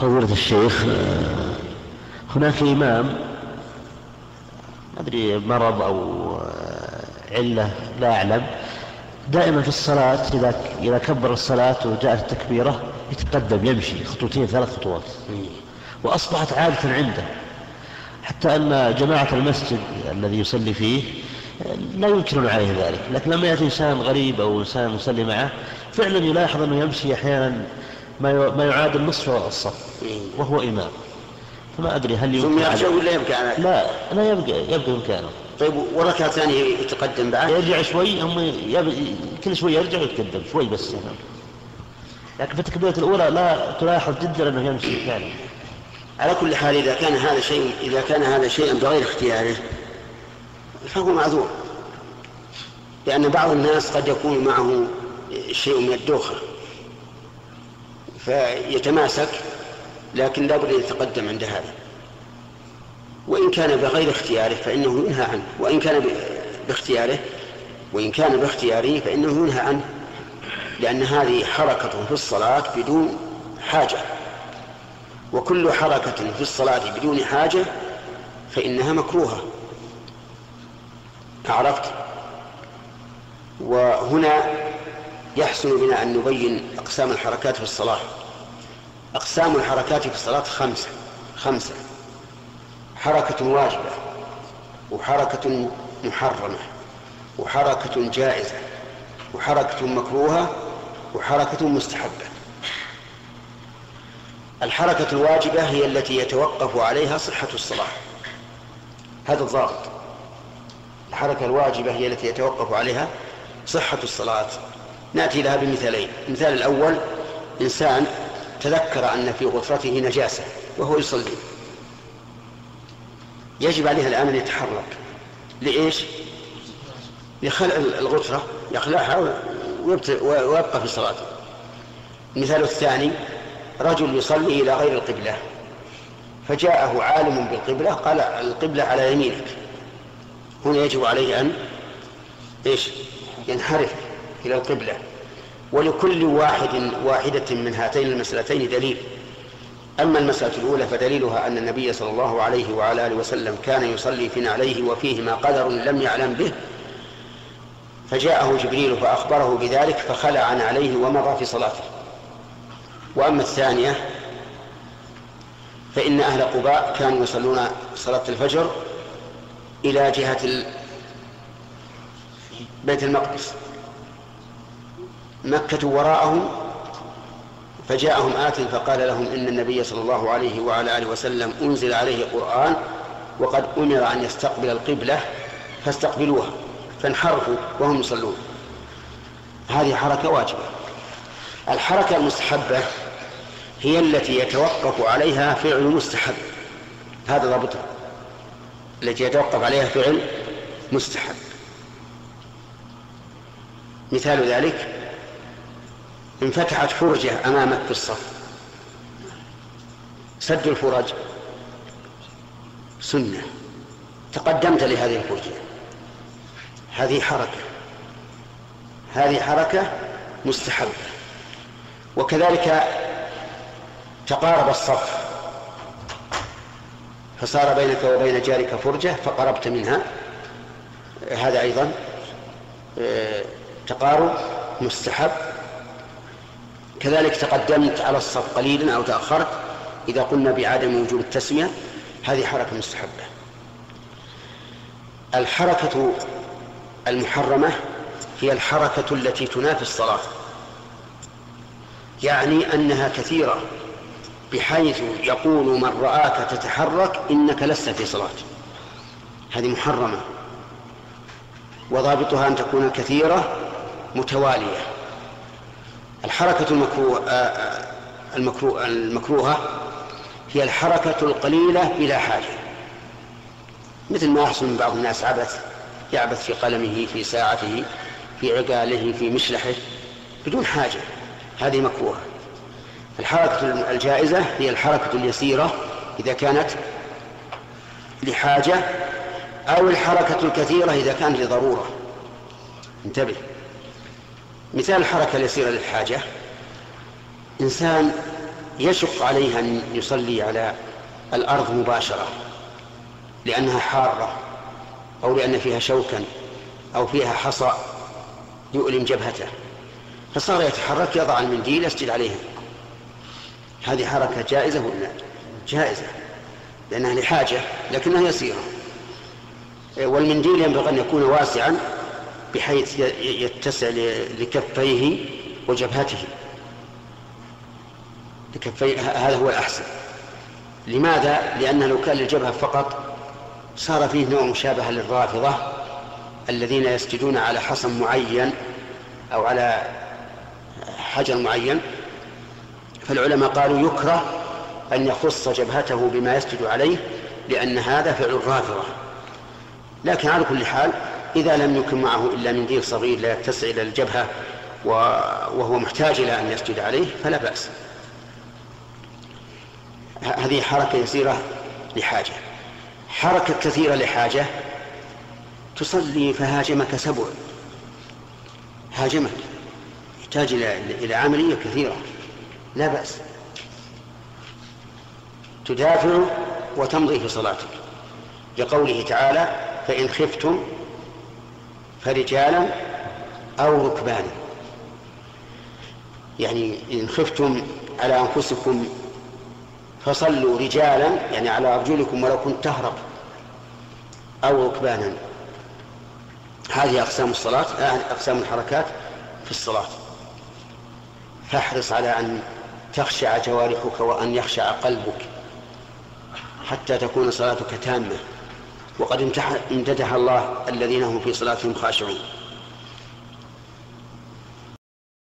فضيلة الشيخ هناك إمام ما أدري مرض أو علة لا أعلم دائما في الصلاة إذا إذا كبر الصلاة وجاءت التكبيرة يتقدم يمشي خطوتين ثلاث خطوات. وأصبحت عادة عنده. حتى أن جماعة المسجد الذي يصلي فيه لا ينكرون عليه ذلك. لكن لما يأتي إنسان غريب أو إنسان يصلي معه فعلا يلاحظ أنه يمشي أحيانا ما يعادل نصف الصف. وهو إمام. فما أدري هل يمكن ثم يرجع ولا يبقى على لا لا يبقى يبقى مكانه طيب وركعة ثانية يتقدم بعد؟ يرجع شوي هم كل شوي يرجع ويتقدم شوي بس هنا لكن في التكبيرة الأولى لا تلاحظ جدا أنه يمشي فعلا. على كل حال إذا كان هذا شيء إذا كان هذا شيئا بغير اختياره فهو معذور. لأن بعض الناس قد يكون معه شيء من الدوخة فيتماسك لكن لا بد يتقدم عند هذا. وإن كان بغير اختياره فإنه ينهى عنه. وإن كان باختياره وإن كان باختياره فإنه ينهى عنه. لأن هذه حركة في الصلاة بدون حاجة. وكل حركة في الصلاة بدون حاجة فإنها مكروهة. عرفت؟ وهنا يحسن بنا أن نبين أقسام الحركات في الصلاة. أقسام الحركات في الصلاة خمسة. خمسة. حركة واجبة وحركة محرمة وحركة جائزة وحركة مكروهة وحركة مستحبة. الحركة الواجبة هي التي يتوقف عليها صحة الصلاة. هذا الضابط. الحركة الواجبة هي التي يتوقف عليها صحة الصلاة. نأتي لها بمثالين. المثال الأول إنسان تذكر أن في غرفته نجاسة وهو يصلي. يجب عليه الآن أن يتحرك. لإيش؟ لخلع الغترة يخلعها ويبقى في صلاته. المثال الثاني رجل يصلي إلى غير القبلة. فجاءه عالم بالقبلة قال القبلة على يمينك. هنا يجب عليه أن إيش؟ ينحرف إلى القبلة. ولكل واحد واحدة من هاتين المسألتين دليل. أما المسألة الأولى فدليلها أن النبي صلى الله عليه وعلى آله وسلم كان يصلي في نعليه وفيهما قدر لم يعلم به فجاءه جبريل فأخبره بذلك فخلع عن عليه ومضى في صلاته. وأما الثانية فإن أهل قباء كانوا يصلون صلاة الفجر إلى جهة بيت المقدس. مكة وراءهم فجاءهم آت فقال لهم إن النبي صلى الله عليه وعلى آله وسلم أنزل عليه قرآن وقد أمر أن يستقبل القبلة فاستقبلوها فانحرفوا وهم يصلون. هذه حركة واجبة. الحركة المستحبة هي التي يتوقف عليها فعل مستحب. هذا ضابطها التي يتوقف عليها فعل مستحب. مثال ذلك انفتحت فرجة أمامك في الصف سد الفرج. سنة. تقدمت لهذه الفرجة. هذه حركة. هذه حركة مستحبة. وكذلك تقارب الصف. فصار بينك وبين جارك فرجة فقربت منها. هذا أيضا آه، تقارب مستحب. كذلك تقدمت على الصف قليلا أو تأخرت إذا قلنا بعدم وجود التسمية هذه حركة مستحبة. الحركة المحرمة هي الحركة التي تنافي الصلاة. يعني أنها كثيرة بحيث يقول من رآك تتحرك إنك لست في صلاة هذه محرمة. وضابطها أن تكون كثيرة متوالية. الحركة المكروه آه، آه، المكروه المكروهة هي الحركة القليلة بلا حاجة. مثل ما يحصل من بعض الناس عبث يعبث في قلمه في ساعته في عقاله في مشلحه بدون حاجة. هذه مكروهة. الحركة الجائزة هي الحركة اليسيرة إذا كانت لحاجة أو الحركة الكثيرة إذا كانت لضرورة. انتبه. مثال الحركة اليسيرة للحاجة. إنسان يشق عليه أن يصلي على الأرض مباشرة لأنها حارة أو لأن فيها شوكا أو فيها حصى يؤلم جبهته. فصار يتحرك يضع المنديل يسجد عليها. هذه حركة جائزة ولا جائزة؟ لأنها لحاجة لكنها يسيرة. والمنديل ينبغي أن يكون واسعا بحيث يتسع لكفيه وجبهته. لكفيه هذا هو الأحسن. لماذا؟ لأنه لو كان للجبهة فقط صار فيه نوع مشابهة للرافضة الذين يسجدون على حصن معين أو على حجر معين. فالعلماء قالوا يكره أن يخص جبهته بما يسجد عليه لأن هذا فعل الرافضة. لكن على كل حال إذا لم يكن معه إلا منديل صغير لا يتسع إلى الجبهة وهو محتاج إلى أن يسجد عليه فلا بأس. هذه حركة يسيرة لحاجة. حركة كثيرة لحاجة. تصلي فهاجمك سبع. هاجمك. يحتاج إلى عملية كثيرة. لا بأس. تدافع وتمضي في صلاتك. لقوله تعالى فإن خفتم فرجالا أو ركبانا. يعني إن خفتم على أنفسكم فصلوا رجالا يعني على أرجلكم ولو كنت تهرب أو ركبانا. هذه أقسام الصلاة أقسام الحركات في الصلاة. فاحرص على أن تخشع جوارحك وأن يخشع قلبك حتى تكون صلاتك تامة. وقد امتدح الله الذين هم في صلاتهم خاشعون.